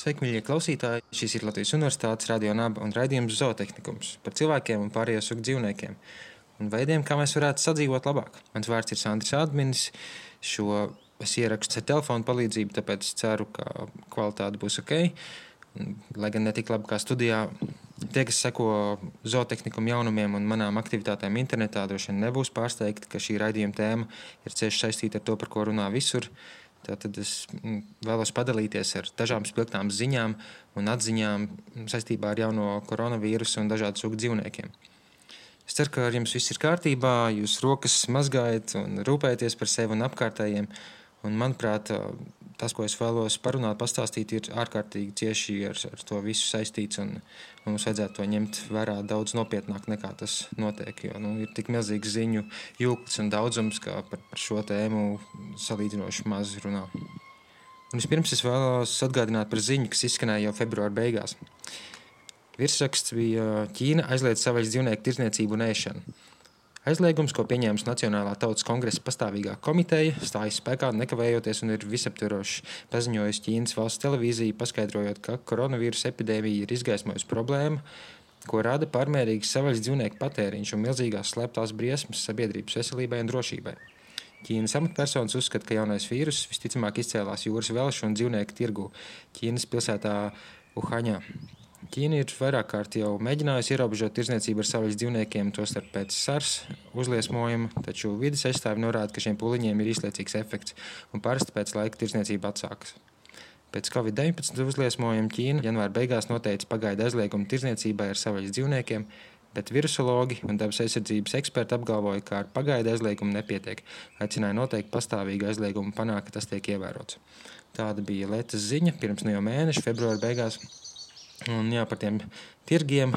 Sveiki, mīļie klausītāji! Šis ir Latvijas Universitātes radio naba un raidījums zootehnikums par cilvēkiem un pārējo sugu dzīvniekiem un veidiem, kā mēs varētu sadzīvot labāk. Mans vārds ir Sandrs Adminis. Šo es ierakstu ar telefonu palīdzību, tāpēc ceru, ka kvalitāte būs ok. Lai gan ne tik labi kā studijā, tie, kas seko zootehnikam jaunumiem un manām aktivitātēm internetā, droši vien nebūs pārsteigti, ka šī raidījuma tēma ir cieši saistīta ar to, par ko runā visur. Tātad es mm, vēlos padalīties ar dažām spilgtām ziņām un atziņām saistībā ar jauno koronavīrusu un dažādu sugu dzīvniekiem. Es ceru, ka ar jums viss ir kārtībā, jūs rokas mazgājat un rūpējaties par sevi un apkārtējiem. Un, manuprāt, tas, ko es vēlos parunāt, pastāstīt, ir ārkārtīgi cieši ar, ar to visu saistīts. Un, un mums vajadzētu to ņemt vērā daudz nopietnāk nekā tas notiek. Jo nu, ir tik milzīgs ziņu jūklis un daudzums, ka par, par šo tēmu salīdzinoši maz runā. Un vispirms es vēlos atgādināt par ziņu, kas izskanēja jau februāra beigās. Virsraksts bija Ķīna aizliedz savvaļas dzīvnieku tirdzniecību un ēšanu. Aizliegums, ko pieņēmusi Nacionālā tautas kongresa pastāvīgā komiteja, stājas spēkā nekavējoties un ir visaptveroši paziņojusi Ķīnas valsts televīzija, paskaidrojot, ka koronavīrusa epidēmija ir izgaismojusi problēmu, ko rada pārmērīgs savvaļas dzīvnieku patēriņš un milzīgās slēptās briesmas sabiedrības veselībai un drošībai. Ķīnas amatpersonas uzskata, ka jaunais vīrus visticamāk izcēlās jūras velšu un dzīvnieku tirgu Ķīnas pilsētā Uhaņā. Ir vairāk kārt jau mēģinājusi ierobežot tirdzniecību ar savvaļas dzīvniekiem, tostarp pēc SARS uzliesmojuma, taču vidas aizstāvi norāda, ka šiem pūliņiem ir īslaicīgs efekts un parasti pēc laika tirdzniecība atsākas. Pēc Covid-19 uzliesmojuma Ķīna janvāra beigās noteica pagaidu aizliegumu tirdzniecībai ar savvaļas dzīvniekiem, bet virusologi un dabas aizsardzības eksperti apgalvoja, ka ar pagaidu aizliegumu nepietiek. Aicināja noteikt pastāvīgu aizliegumu un panākt, ka tas tiek ievērots. Tāda bija Latvijas ziņa pirms no jau mēneša, februāra beigās. Un, jā, par tiem tirgiem,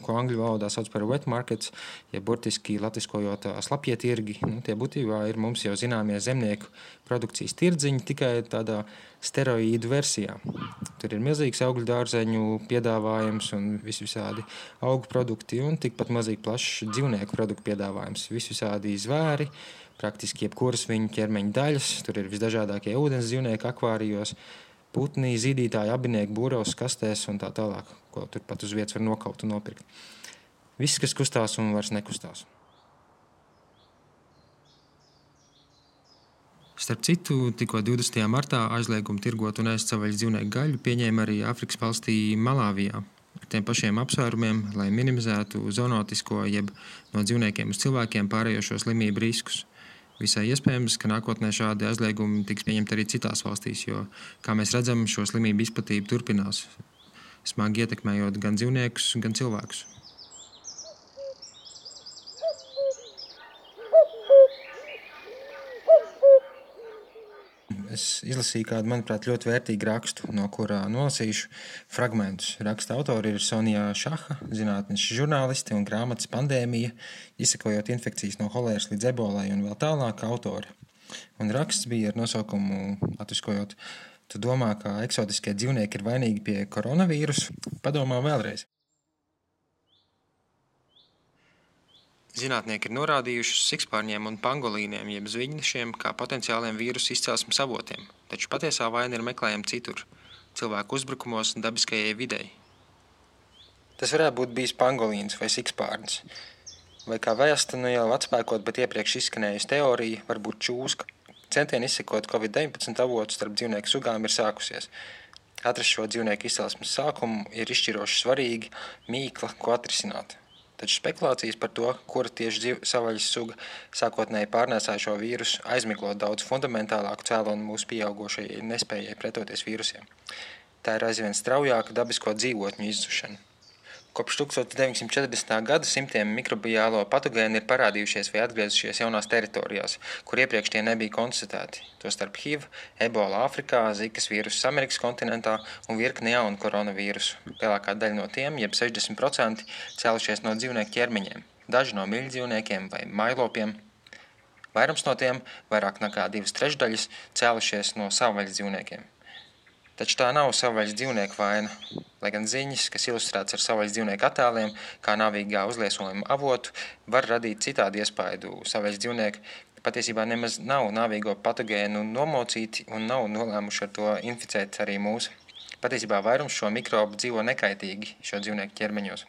ko angļu valodā sauc par wet markets, ja burtiski latviskojot slapjie tirgi, nu, tie būtībā ir mums jau zināmie zemnieku produkcijas tirdziņi, tikai tādā steroīdu versijā. Tur ir milzīgs augļu dārzeņu piedāvājums un visvisādi augu produkti un tikpat mazīgi plašs dzīvnieku produktu piedāvājums. Visvisādi zvēri, praktiski jebkuras viņu ķermeņa daļas, tur ir visdažādākie ūdens dzīvnieki akvārijos, putni, zīdītāji, abinieki, būros, kastēs un tā tālāk, ko turpat uz vietas var nokaut un nopirkt. Viss, kas kustās un vairs nekustās. Starp citu, tikko 20. martā aizliegumu tirgot un ēst savvaļas dzīvnieku gaļu pieņēma arī Āfrikas valstī Malāvijā. Ar tiem pašiem apsvērumiem, lai minimizētu zoonotisko jeb no dzīvniekiem uz cilvēkiem pārējošo slimību riskus. Visai iespējams, ka nākotnē šādi aizliegumi tiks pieņemti arī citās valstīs, jo, kā mēs redzam, šo slimību izplatība turpinās, smagi ietekmējot gan dzīvniekus, gan cilvēkus. Es izlasīju kādu, manuprāt, ļoti vērtīgu rakstu, no kurā nolasīšu fragmentus. Raksta autori ir Sonija Šaha, zinātnes žurnālisti un grāmatas pandēmija, izsekojot infekcijas no holēras līdz ebolai un vēl tālāk autori. Un raksts bija ar nosaukumu latviskojot. Tu domā, ka eksotiskie dzīvnieki ir vainīgi pie koronavīrusa? Padomā vēlreiz. Zinātnieki ir norādījuši uz sikspārņiem un pangolīniem, jeb zviņņšiem, kā potenciāliem vīrusu izcelsmes avotiem, taču patiesā vaina ir meklējama citur - cilvēku uzbrukumos un dabiskajai videi. Tas varētu būt bijis pangolīns vai sikspārns, vai kā vēsta nu jau atspēkot, bet iepriekš izskanējusi teorija, varbūt čūska. Centieni izsekot Covid-19 avotu starp dzīvnieku sugām ir sākusies. Atrast šo dzīvnieku izcelsmes sākumu ir izšķiroši svarīgi mīkla, ko atrisināt. Taču spekulācijas par to, kura tieši savvaļas suga sākotnēji pārnēsāja šo vīrusu, aizmiglo daudz fundamentālāku cēloni mūsu pieaugušajai nespējai pretoties vīrusiem. Tā ir aizvien straujāka dabisko dzīvotņu izzušana. Kopš 1940. gada simtiem mikrobiālo patogēnu ir parādījušies vai atgriezušies jaunās teritorijās, kur iepriekš tie nebija konstatēti. Tostarp HIV, ebola Āfrikā, zikas vīrusu Amerikas kontinentā un virkni jaunu koronavīrusu. Lielākā daļa no tiem, jeb 60%, cēlušies no dzīvnieku ķermeņiem, daži no miļģdzīvniekiem vai mailopiem. Vairums no tiem, vairāk nekā divas trešdaļas, cēlušies no savvaļas dzīvniekiem. Taču tā nav savvaļas dzīvnieku vaina, lai gan ziņas, kas ilustrētas ar savvaļas dzīvnieku attēliem, kā navīgā uzliesmojuma avotu, var radīt citādu iespaidu. Savvaļas dzīvnieki patiesībā nemaz nav navīgo patogēnu nomocīti un nav nolēmuši ar to inficēt arī mūsu. Patiesībā vairums šo mikrobu dzīvo nekaitīgi šo dzīvnieku ķermeņos.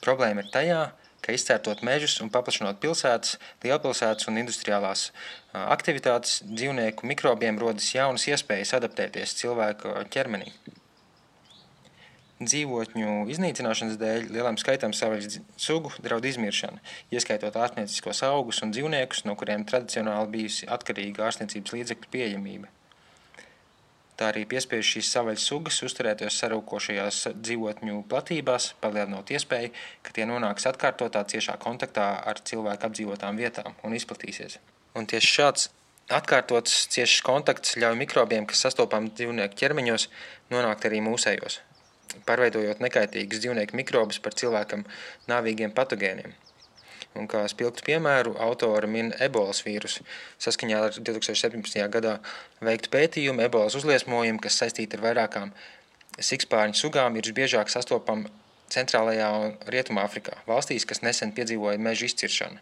Problēma ir tajā, ka izcērtot mežus un paplašinot pilsētas, lielpilsētas un industriālās aktivitātes, dzīvnieku mikrobiem rodas jaunas iespējas adaptēties cilvēku ķermenī. Dzīvotņu iznīcināšanas dēļ lielam skaitam savvaļas sugu draud izmiršana, ieskaitot ārstnieciskos augus un dzīvniekus, no kuriem tradicionāli bijusi atkarīga ārstniecības līdzekļu pieejamība. Tā arī piespiež šīs savvaļas sugas uzturēties sarūkošajās dzīvotņu platībās, palielinot iespēju, ka tie nonāks atkārtotā ciešā kontaktā ar cilvēku apdzīvotām vietām un izplatīsies. Un tieši šāds atkārtots ciešs kontakts ļauj mikrobiem, kas sastopām dzīvnieku ķermeņos, nonākt arī mūsējos, pārveidojot nekaitīgus dzīvnieku mikrobus par cilvēkam nāvīgiem patogēniem. Un kā spilgtu piemēru, autori min ebolas vīrusu. Saskaņā ar 2017. gadā veiktu pētījumu ebolas uzliesmojumu, kas saistīti ar vairākām sikspārņu sugām, ir visbiežāk sastopama Centrālajā un Rietumāfrikā, valstīs, kas nesen piedzīvoja mežu izciršanu.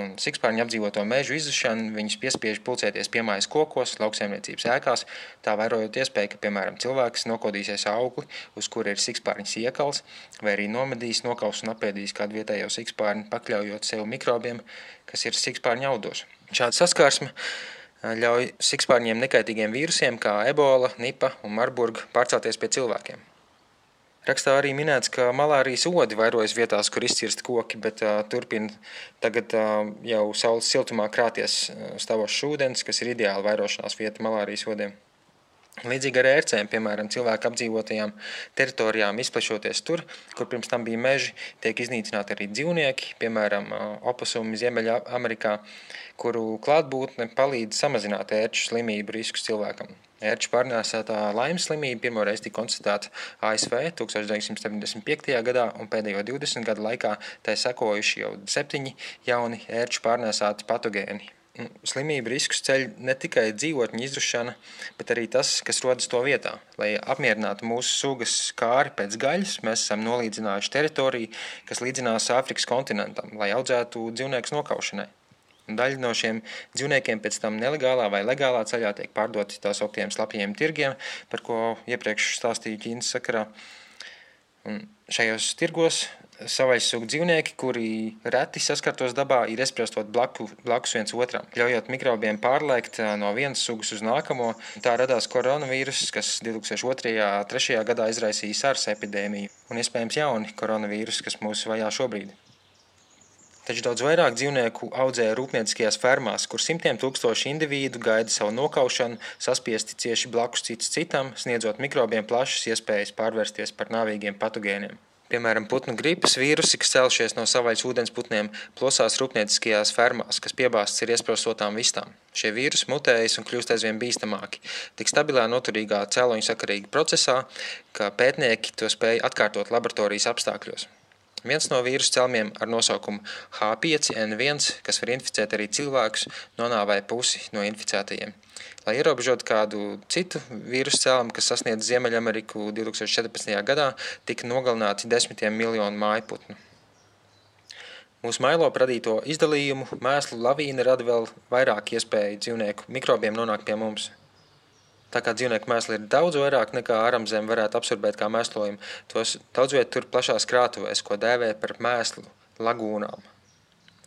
Un sikspārņu apdzīvoto mežu izzušanu viņus piespiež pulcēties piemājas kokos, lauksaimniecības ēkās, tā vairojot iespēju, ka, piemēram, cilvēks nokodīsies augli, uz kura ir sikspārņas iekals, vai arī nomedīs, nokaus un apēdīs kādu vietējo sikspārņu, pakļaujot sev mikrobiem, kas ir sikspārņu audos. Šāda saskarsme ļauj sikspārņiem nekaitīgiem vīrusiem kā ebola, nipa un marburga pārcelties pie cilvēkiem. Rakstā arī minēts, ka malārijas odi vairojas vietās, kur izcirsti koki, bet uh, turpina tagad uh, jau saules siltumā krāties stāvošs ūdens, kas ir ideāli vairošanās vieta malārijas odiem. Līdzīgi ar ērcēm, piemēram, cilvēku apdzīvotajām teritorijām izplešoties tur, kur pirms tam bija meži, tiek iznīcināti arī dzīvnieki, piemēram, opusumi Ziemeļa Amerikā, kuru klātbūtne palīdz samazināt ērču slimību riskus cilvēkam. Ērču pārnēsātā laimes slimība pirmoreiz tika konstatēta ASV 1975. gadā un pēdējo 20 gadu laikā tai sekojuši jau septiņi jauni ērču pārnēsāti patogēni. Slimību riskus ceļ ne tikai dzīvotņu izzušana, bet arī tas, kas rodas to vietā. Lai apmierinātu mūsu sugas kāri pēc gaļas, mēs esam nolīdzinājuši teritoriju, kas līdzinās Āfrikas kontinentam, lai audzētu dzīvniekus nokaušanai. Daļa no šiem dzīvniekiem pēc tam nelegālā vai legālā ceļā tiek pārdoti tā sauktiem slapjiem tirgiem, par ko iepriekš stāstīju Ķīnas sakarā. Un šajos tirgos savais sugu dzīvnieki, kuri reti saskartos dabā, ir esprestot blaku, blakus viens otram, ļaujot mikrobiem pārlēkt no vienas sugas uz nākamo. Tā radās koronavīrus, kas 2002. un 2003. gadā izraisīja SARS epidēmiju, un iespējams jauni koronavīrus, kas mūs vajā šobrīd. Taču daudz vairāk dzīvnieku audzēja rūpnieciskajās fermās, kur simtiem tūkstoši individu gaida savu nokaušanu, saspiesti cieši blakus cits citam, sniedzot mikrobiem plašas iespējas pārvērsties par nāvīgiem patogēniem. Piemēram, putnu gripas vīrusi, kas celšies no savvaļas ūdensputniem, plosās rūpnieciskajās fermās, kas piebāztas ir iesprostotām vistām. Šie vīrusi mutējas un kļūst aizvien bīstamāki. Tik stabilā, noturīgā cēloņu sakarīga procesā, ka pētnieki to spēja atkārtot laboratorijas apstākļos. Viens no vīrusu celmiem ar nosaukumu H5N1, kas var inficēt arī cilvēkus, nonāvēja pusi no inficētajiem. Lai ierobežotu kādu citu vīrusu cēlumu, kas sasniedz Ziemeļameriku 2014. gadā, tika nogalināti desmitiem miljonu mājputnu. Mūsu mailo radīto izdalījumu mēslu lavīna rada vēl vairāk iespēju dzīvnieku mikrobiem nonākt pie mums – Tā kā dzīvnieku mēsli ir daudz vairāk nekā ārzemē varētu absorbēt kā mēslojumu, tos daudz vietā tur plašās krātuvēs, ko dēvē par mēslu lagūnām.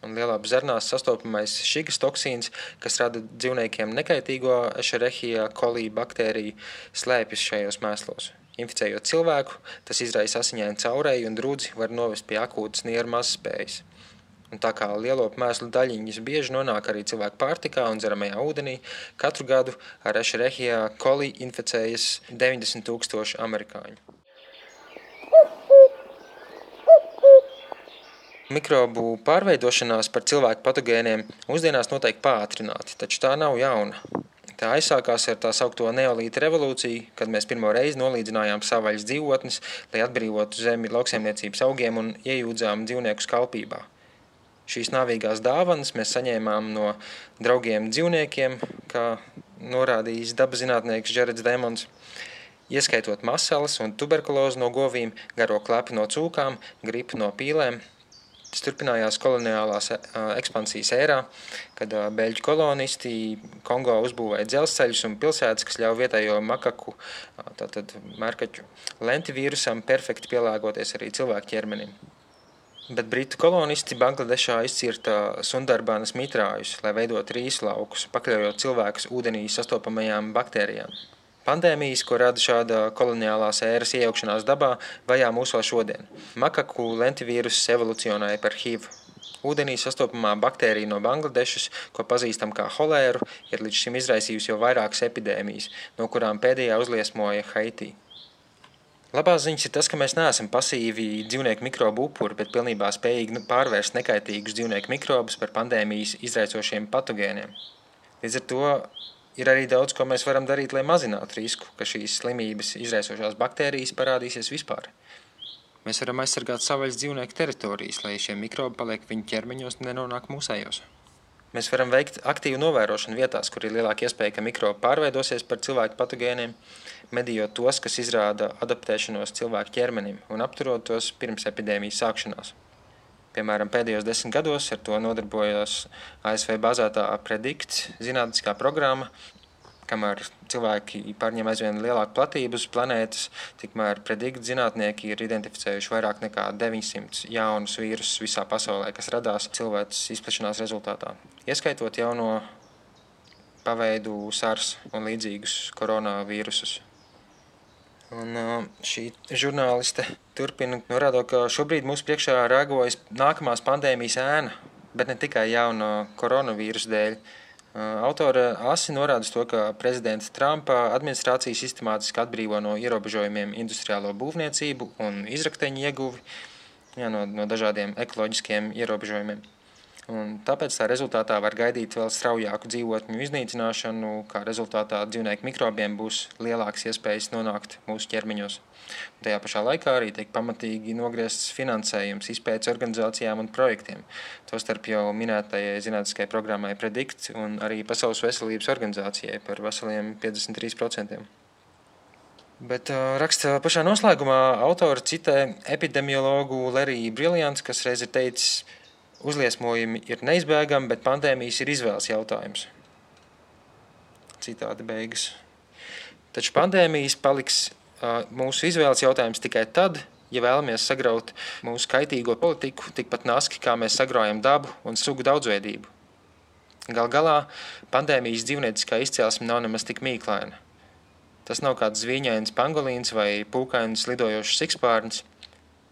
Un lielā zernās sastopamais šigas toksīns, kas rada dzīvniekiem nekaitīgo ešerehija kolī baktēriju, slēpjas šajos mēslos. Inficējot cilvēku, tas izraisa asiņainu caurēju un drudzi var novest pie akūtas nieru mazspējas. Un tā kā lielopu mēslu daļiņas bieži nonāk arī cilvēku pārtikā un dzeramajā ūdenī, katru gadu ar Ešerehijā kolī inficējas 90 tūkstoši amerikāņu. Mikrobu pārveidošanās par cilvēku patogēniem mūsdienās notiek pātrināti, taču tā nav jauna. Tā aizsākās ar tā saukto neolīta revolūciju, kad mēs pirmo reizi nolīdzinājām savvaļas dzīvotnes, lai atbrīvotu zemi lauksaimniecības augiem un iejūdzām dzīvnieku skalpībā – Šīs nāvīgās dāvanas mēs saņēmām no draugiem dzīvniekiem, kā norādījis dabas zinātnieks Džerets Demons, ieskaitot masalas un tuberkulozi no govīm, garo klepi no cūkām, gripu no pīlēm. Tas turpinājās koloniālās ekspansijas ērā, kad beļģu kolonisti Kongo uzbūvēja dzelzceļus un pilsētas, kas ļauj vietējo makaku, tātad mērkaķu lenti vīrusam perfekti pielāgoties arī cilvēku ķermenim. Bet britu kolonisti Bangladešā izcirta Sundarbānas mitrājus, lai veidot rīslaukus, pakļaujot cilvēkus ūdenī sastopamajām baktērijām. Pandēmijas, ko rada šāda koloniālās ēras iejaukšanās dabā, vajā mūs vēl šodien. Makaku lentivīrus evolucionēja par HIV. Ūdenī sastopamā baktērija no Bangladešas, ko pazīstam kā holēru, ir līdz šim izraisījusi jau vairākas epidēmijas, no kurām pēdējā uzliesmoja Haitī. Labās ziņas ir tas, ka mēs neesam pasīvi dzīvnieku mikrobu upuri, bet pilnībā spējīgi nu, pārvērst nekaitīgus dzīvnieku mikrobus par pandēmijas izraisošiem patogēniem. Līdz ar to ir arī daudz, ko mēs varam darīt, lai mazinātu risku, ka šīs slimības izraisošās baktērijas parādīsies vispār. Mēs varam aizsargāt savvaļas dzīvnieku teritorijas, lai šie mikrobi paliek viņu ķermeņos un nenonāk mūsējos. Mēs varam veikt aktīvu novērošanu vietās, kur ir lielāka iespēja, ka mikrobi pārveidosies par cilvēku patogēniem, medījot tos, kas izrāda adaptēšanos cilvēku ķermenim un apturot tos pirms epidēmijas sākšanās. Piemēram, pēdējos desmit gados ar to nodarbojās ASV bāzētā Predict zinātniskā programma, kamēr cilvēki pārņem aizvien lielāku platību uz planētas, tikmēr Predict zinātnieki ir identificējuši vairāk nekā 900 jaunus vīrusus visā pasaulē, kas radās cilvēces izplešanās rezultātā, ieskaitot jauno paveidu SARS un līdzīgus koronavīrusus. Un šī žurnāliste turpina norādot, ka šobrīd mums priekšā rēgojas nākamās pandēmijas ēna, bet ne tikai jauna koronavīrusa dēļ. Autora asi norāda to, ka prezidenta Trumpa administrācija sistemātiski atbrīvo no ierobežojumiem industriālo būvniecību un izrakteņu ieguvi jā, no, no dažādiem ekoloģiskiem ierobežojumiem. Un tāpēc tā rezultātā var gaidīt vēl straujāku dzīvotņu iznīcināšanu, kā rezultātā dzīvnieku mikrobiem būs lielākas iespējas nonākt mūsu ķermeņos. Un tajā pašā laikā arī tiek pamatīgi nogriezts finansējums izpētes organizācijām un projektiem. Tostarp jau minētajai zinātniskajai programmai Predict un arī Pasaules veselības organizācijai par veseliem 53%. Bet uh, raksta pašā noslēgumā autora citē epidemiologu Leriju Briljants, kas reiz ir teicis, Uzliesmojumi ir neizbēgami, bet pandēmijas ir izvēles jautājums. Citādi beigas. Taču pandēmijas paliks mūsu izvēles jautājums tikai tad, ja vēlamies sagraut mūsu kaitīgo politiku tikpat naski, kā mēs sagraujam dabu un sugu daudzveidību. Gal galā pandēmijas dzīvnieciskā izcelsme nav nemaz tik mīklaina. Tas nav kāds zvīņains pangolīns vai pūkains lidojošs sikspārns.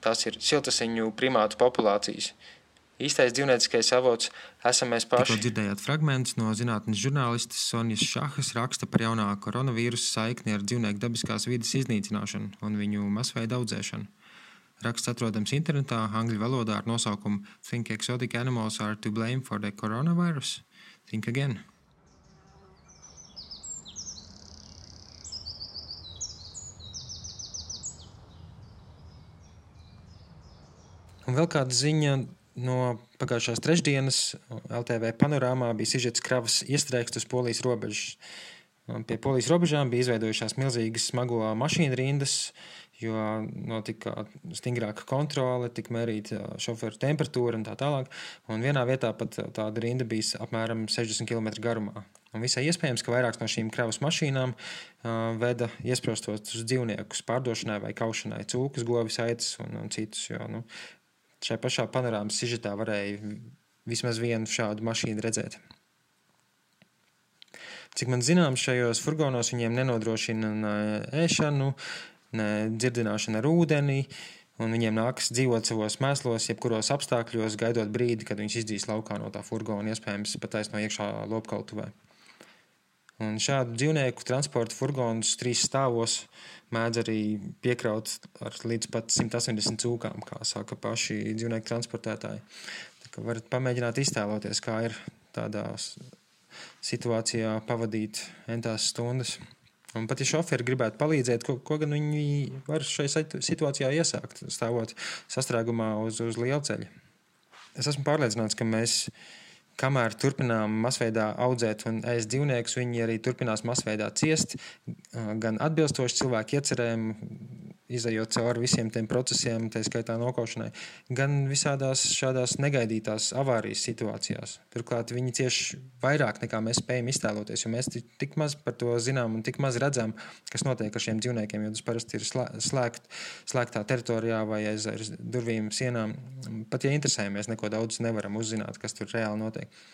Tās ir siltasiņu primātu populācijas – Īstais dzīvnieciskais avots esam mēs paši. Tikko dzirdējāt fragmentus no zinātnes žurnālistes Sonijas Šahas raksta par jaunā koronavīrusa saikni ar dzīvnieku dabiskās vidas iznīcināšanu un viņu masveida audzēšanu. Raksts atrodams internetā angļu valodā ar nosaukumu Think exotic animals are to blame for the coronavirus? Think again! Un vēl kāda ziņa no pagājušās trešdienas LTV panorāmā bija sižets kravas iestrēgts uz polijas robežas. Pie polijas robežām bija izveidojušās milzīgas smago mašīnu rindas, jo notika stingrāka kontrole, tika mērīta šoferu temperatūra un tā tālāk. Un vienā vietā pat tāda rinda bija apmēram 60 km garumā. Un visai iespējams, ka vairākas no šīm kravas mašīnām uh, veda iesprostot uz dzīvniekus pārdošanai vai kaušanai, cūkas, govis, aitas un, un citus. Jo, nu, šajā pašā panorāmas sižetā varēja vismaz vienu šādu mašīnu redzēt. Cik man zināms, šajos furgonos viņiem nenodrošina ne ēšanu, ne dzirdināšanu ar ūdeni, un viņiem nākas dzīvot savos mēslos, jebkuros apstākļos, gaidot brīdi, kad viņus izdzīs laukā no tā furgona, iespējams, pat no iekšā lopkautuvē. Un šādu dzīvnieku transporta furgonus trīs stāvos mēdz arī piekraut ar līdz pat 180 cūkām, kā saka paši dzīvnieku transportētāji. Varat pamēģināt iztēloties, kā ir tādā situācijā pavadīt entās stundas. Un pat ja šoferi gribētu palīdzēt, ko, ko gan viņi var šajā situācijā iesākt, stāvot sastrēgumā uz, uz lielceļa. es esmu pārliecināts, ka mēs kamēr turpinām masveidā audzēt un ēst dzīvniekus, viņi arī turpinās masveidā ciest, gan atbilstoši cilvēku iecerēm, izējot cauri visiem tiem procesiem, tā skaitā nokaušanai, gan visādās šādās negaidītās avārijas situācijās. Turklāt viņi cieši vairāk nekā mēs spējam iztēloties, jo mēs tik maz par to zinām un tik maz redzam, kas notiek ar šiem dzīvniekiem, jo tas parasti ir slēgt, slēgtā teritorijā vai aiz, durvīm, sienām. Pat ja interesējamies, neko daudz nevaram uzzināt, kas tur reāli notiek.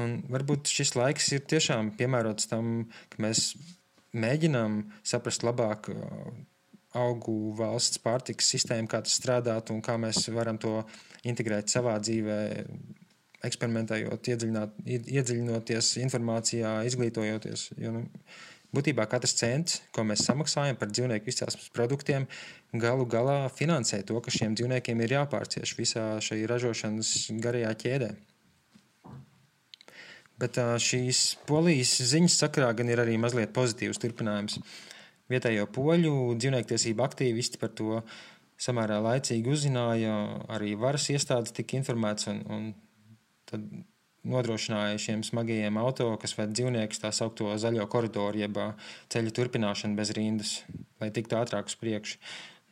Un varbūt šis laiks ir tiešām piemērots tam, ka mēs mēģinām saprast labāk augu valsts pārtikas sistēmu, kā tas strādāt un kā mēs varam to integrēt savā dzīvē, eksperimentējot, iedziļinoties informācijā, izglītojoties. Jo, nu, būtībā katrs cents, ko mēs samaksājam par dzīvnieku izcelsmes produktiem, galu galā finansē to, ka šiem dzīvniekiem ir jāpārcieš visā šajā ražošanas garajā ķēdē. Bet šīs polijas ziņas sakrā gan ir arī mazliet pozitīvs turpinājums. Vietējo poļu dzīvniektiesību aktīvisti par to samērā laicīgi uzzināja, arī varas iestādes tika informētas un, un tad nodrošināja šiem smagajiem auto, kas ved dzīvniekus, tā saucamo zaļo koridoru, jeb ceļu turpināšanu bez rindas, lai tiktu ātrāk uz priekšu.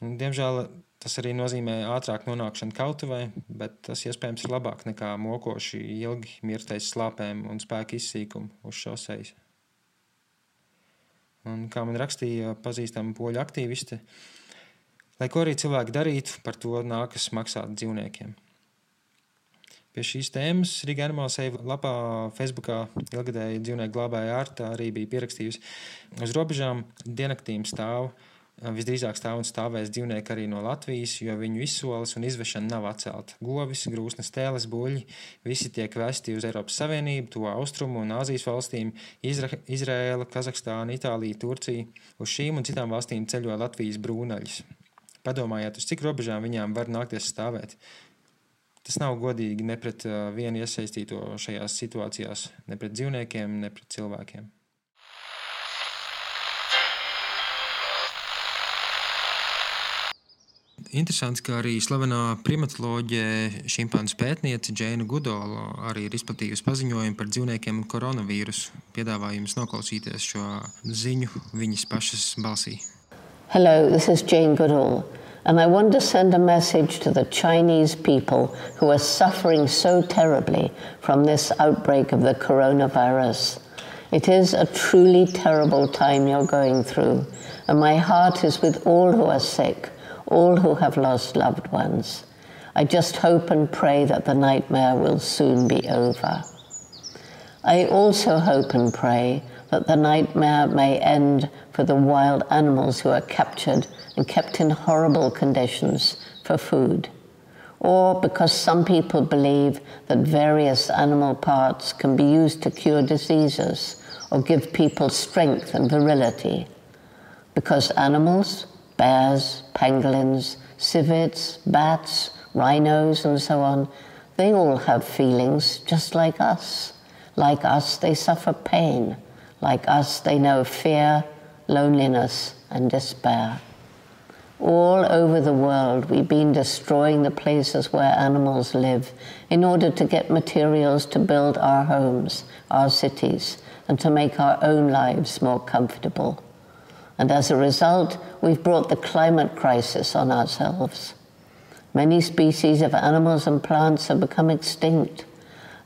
Diemžēl tas arī nozīmē ātrāk nonākšanu kautuvē, bet tas iespējams ir labāk nekā mokoši ilgi mirtais slāpēm un spēka izsīkumu uz šoseis. Un, kā man rakstīja pazīstama poļu aktīviste, lai ko arī cilvēki darītu, par to nākas maksāt dzīvniekiem. Pie šīs tēmas Riga Animal Save lapā Facebookā ilgadēji dzīvnieku glābēja ārta arī bija pierakstījusi. Uz robežām dienaktīm stāv Visdrīzāk stāv un stāvēs dzīvnieki arī no Latvijas, jo viņu izsoles un izvešana nav atcelta. Govis, grūsnes, tēles, buļļi visi tiek vesti uz Eiropas Savienību, to austrumu un Āzijas valstīm - Izra Izraēla, Kazahstāna, Itālija, Turcija. Uz šīm un citām valstīm ceļo Latvijas brūnaļas. Padomājiet, uz cik robežām viņām var nākties stāvēt. Tas nav godīgi ne pret vienu iesaistīto šajās situācijās, ne pret dzīvniekiem, ne pret cilvēkiem. Interesants, ka arī slavenā primatoloģija šimpanzu pētniece Džēna Gudola arī ir izplatījusi paziņojumu par dzīvniekiem un koronavīrusu. Piedāvāju jums noklausīties šo ziņu viņas pašas balsī. Hello, this is Jane Goodall. And I want to send a message to the Chinese people who are suffering so terribly from this outbreak of the coronavirus. It is a truly terrible time you're going through, and my heart is with all who are sick all who have lost loved ones. I just hope and pray that the nightmare will soon be over. I also hope and pray that the nightmare may end for the wild animals who are captured and kept in horrible conditions for food. Or because some people believe that various animal parts can be used to cure diseases or give people strength and virility. Because animals, bears, pangolins, civets, bats, rhinos, and so on, they all have feelings just like us. Like us, they suffer pain. Like us, they know fear, loneliness, and despair. All over the world, we've been destroying the places where animals live in order to get materials to build our homes, our cities, and to make our own lives more comfortable. And as a result, we've brought the climate crisis on ourselves. Many species of animals and plants have become extinct,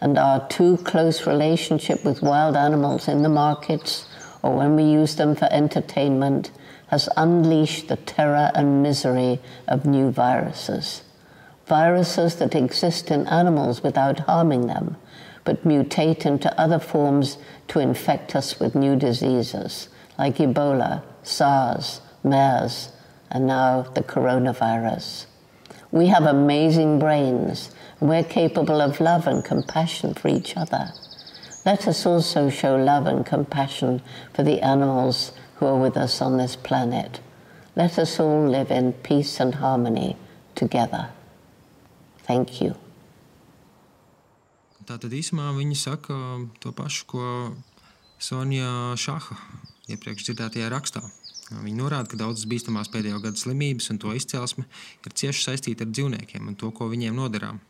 and our too close relationship with wild animals in the markets or when we use them for entertainment has unleashed the terror and misery of new viruses. Viruses that exist in animals without harming them, but mutate into other forms to infect us with new diseases like Ebola, SARS, MERS, and now the coronavirus. We have amazing brains. We're capable of love and compassion for each other. Let us also show love and compassion for the animals who are with us on this planet. Let us all live in peace and harmony together. Thank you. Tātad īsumā viņi saka to pašu, ko Sonja Šaha iepriekš dzirdētajā rakstā. Viņi norāda, ka daudzas bīstamās pēdējo gadu slimības un to izcelsme ir cieši saistīta ar dzīvniekiem un to, ko viņiem nodarām.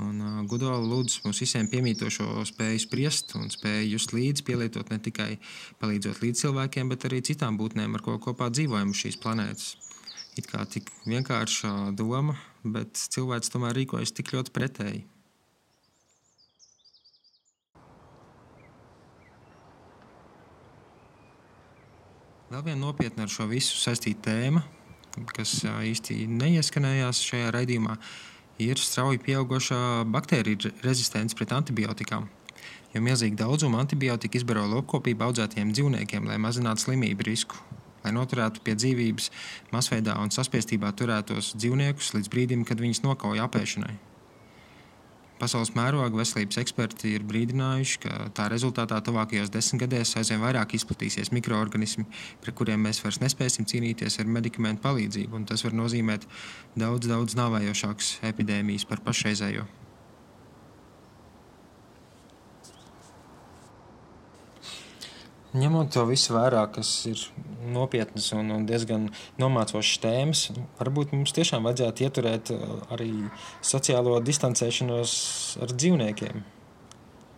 Un uh, Gudola lūdz mums visiem piemītošo spēju spriest un spēju just līdzi, pielietot ne tikai palīdzot līdz cilvēkiem, bet arī citām būtnēm, ar ko kopā dzīvojam uz šīs planētas. It kā tik vienkārša doma, bet cilvēks tomēr rīkojas tik ļoti pretēji. Vēl viena nopietna ar šo visu saistīta tēma, kas īsti neieskanējās šajā raidījumā, ir strauji pieaugušā baktēriju rezistence pret antibiotikām. Jo milzīgi daudzumi antibiotika izbaro lopkopībā audzētiem dzīvniekiem, lai mazinātu slimību risku, lai noturētu pie dzīvības masveidā un saspiestībā turētos dzīvniekus līdz brīdim, kad viņus nokauja apēšanai. Pasaules mēroga veselības eksperti ir brīdinājuši, ka tā rezultātā tuvākajos desmitgadēs aizvien vairāk izplatīsies mikroorganismi, pret kuriem mēs vairs nespēsim cīnīties ar medikamentu palīdzību. Tas var nozīmēt daudz, daudz nāvējošākas epidēmijas par pašreizējo. Ņemot to visu vērā, kas ir nopietnas un, un diezgan nomācošas tēmas, varbūt mums tiešām vajadzētu ieturēt uh, arī sociālo distancēšanos ar dzīvniekiem.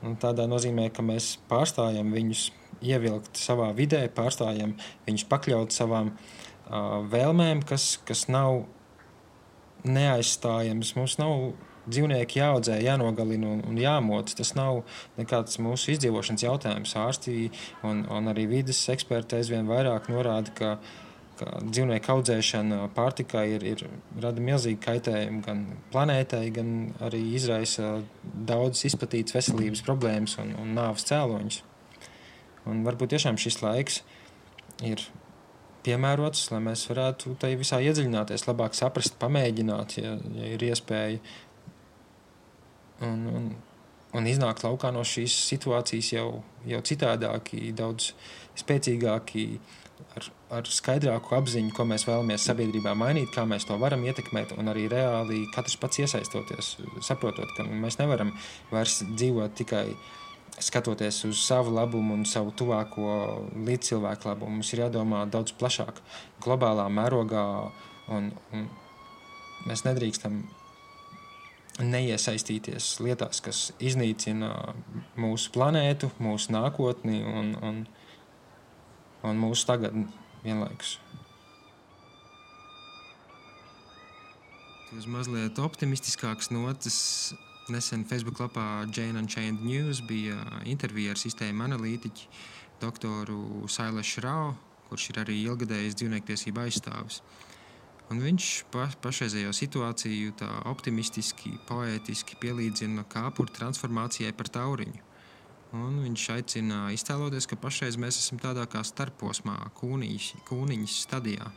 Un tādā nozīmē, ka mēs pārstājam viņus ievilkt savā vidē, pārstājam viņus pakļaut savām uh, vēlmēm, kas, kas nav neaizstājamas. Mums nav dzīvnieki jāaudzē, jānogalina un, un jāmoc. Tas nav nekāds mūsu izdzīvošanas jautājums. Ārsti un, un arī vidas eksperti aizvien vairāk norāda, ka, ka dzīvnieku audzēšana pārtikai ir, ir rada milzīgu kaitējumu gan planētai, gan arī izraisa daudzas izplatītas veselības problēmas un, un nāves cēloņus. Un varbūt tiešām šis laiks ir piemērots, lai mēs varētu tajā visā iedziļināties, labāk saprast, pamēģināt, ja, ja ir iespēja un, un, un iznākt laukā no šīs situācijas jau, jau citādāki, daudz spēcīgāki, ar, ar skaidrāku apziņu, ko mēs vēlamies sabiedrībā mainīt, kā mēs to varam ietekmēt, un arī reāli katrs pats iesaistoties, saprotot, ka mēs nevaram vairs dzīvot tikai skatoties uz savu labumu un savu tuvāko līdzcilvēku labumu. Mums ir jādomā daudz plašāk, globālā mērogā, un, un mēs nedrīkstam neiesaistīties lietās, kas iznīcina mūsu planētu, mūsu nākotni un, un, un mūsu tagadni vienlaikus. Uz mazliet optimistiskākas notas nesen Facebook lapā Jane Unchained News bija intervija ar sistēmu analītiķu doktoru Sailešu Rau, kurš ir arī ilgadējis dzīvniektiesību aizstāvis. Un viņš pa, pašreizējo situāciju tā optimistiski, poētiski pielīdzina kāpuru transformācijai par tauriņu. Un viņš aicina iztēloties, ka pašreiz mēs esam tādā kā starposmā, kūniņas stadijā.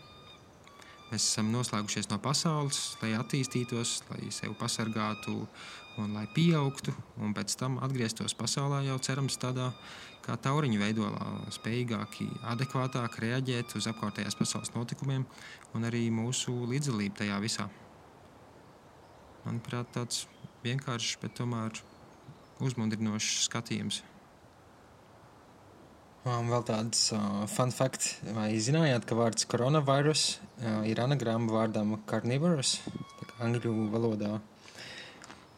Mēs esam noslēgušies no pasaules, lai attīstītos, lai sevi pasargātu un lai pieaugtu, un pēc tam atgrieztos pasaulē jau cerams tādā kā tauriņu veidolā, spējīgāki, adekvātāk reaģēt uz apkārtējās pasaules notikumiem un arī mūsu līdzdalību tajā visā. Manuprāt, tāds vienkāršs, bet tomēr uzmundrinošs skatījums. Un vēl tāds uh, fun fact, vai zinājāt, ka vārds coronavirus uh, ir anagramma vārdam carnivorous, angļu valodā.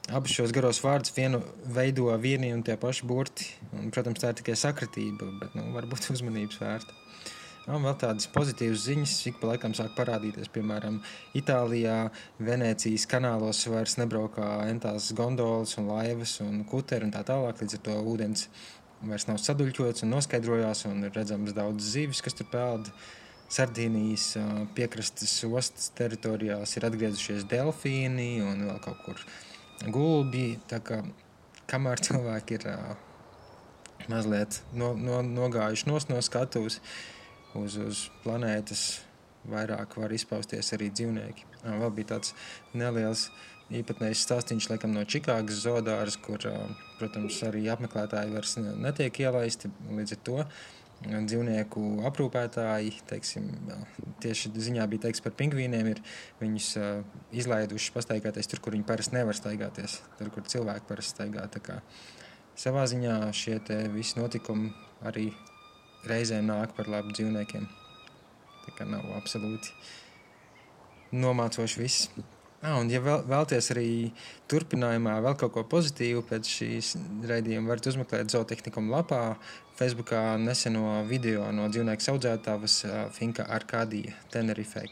Abus šos garos vārdus vienu veido vieni un tie paši burti. Un, protams, tā ir tikai sakritība, bet nu, varbūt uzmanības vērta. Un vēl tādas pozitīvas ziņas, ik pa laikam sāk parādīties. Piemēram, Itālijā, Venecijas kanālos vairs nebraukā entās gondolas un laivas un kuteri un tā tālāk. Līdz ar to ūdens vairs nav saduļķots un noskaidrojās, un ir redzams daudz zivis, kas tur peld. Sardīnijas piekrastes ostas teritorijās ir atgriezušies delfīni un vēl kaut kur gulbi. Kā, kamēr cilvēki ir mazliet no, no, nogājuši no skatuves uz, uz planētas, vairāk var izpausties arī dzīvnieki. Vēl bija tāds neliels īpatnējs stāstījums laikam, no Čikāgas zoodāras, kur, protams, arī apmeklētāji vairs netiek ielaisti līdz ar to. Dzīvnieku aprūpētāji, teiksim, tieši ziņā bija teikts par pingvīniem, ir viņus uh, izlaiduši pastaigāties tur, kur viņi parasti nevar staigāties, tur, kur cilvēki parasti staigā. Savā ziņā šie visi notikumi arī reizēm nāk par labu dzīvniekiem. Tā kā nav absolūti nomācoši viss. Ah, un, ja vēl, vēlaties arī turpinājumā vēl kaut ko pozitīvu pēc šīs raidījuma, varat uzmeklēt zootehnikuma lapā, Facebookā neseno video no dzīvnieku audzētājas Finka Arkādija Tenerifē.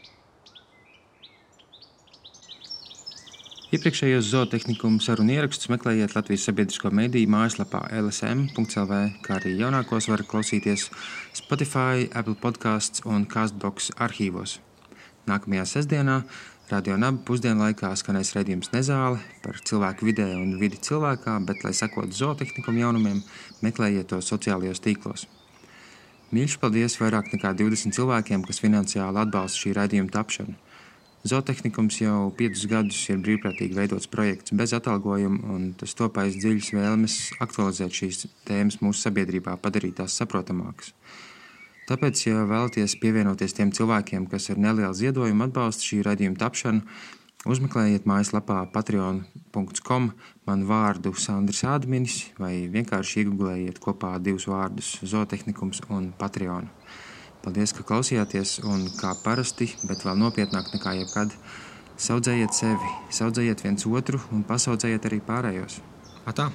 Iepriekšējos zootehnikuma sarunu ierakstus meklējiet Latvijas sabiedrisko mediju mājaslapā lsm.cl, kā arī jaunākos var klausīties Spotify, Apple podkāsts un Castbox arhīvos. Nākamajā sestdienā Radio Naba pusdienlaikā skanēs redzējums Nezāle par cilvēku vidē un vidi cilvēkā, bet, lai sekotu zootehnikam jaunumiem, meklējiet to sociālajos tīklos. Mīļš paldies vairāk nekā 20 cilvēkiem, kas finansiāli atbalsta šī raidījuma tapšanu. Zootehnikums jau piecus gadus ir brīvprātīgi veidots projekts bez atalgojuma, un tas top aiz dziļas vēlmes aktualizēt šīs tēmas mūsu sabiedrībā, padarīt tās saprotamākas. Tāpēc, ja vēlaties pievienoties tiem cilvēkiem, kas ar nelielu ziedojumu atbalsta šī raidījuma tapšanu, uzmeklējiet mājaslapā patreon.com manu vārdu Sandrs Ādminis vai vienkārši iegūlējiet kopā divus vārdus - zootehnikums un Patreon. Paldies, ka klausījāties, un kā parasti, bet vēl nopietnāk nekā jebkad, saudzējiet sevi, saudzējiet viens otru un pasaudzējiet arī pārējos. Atā!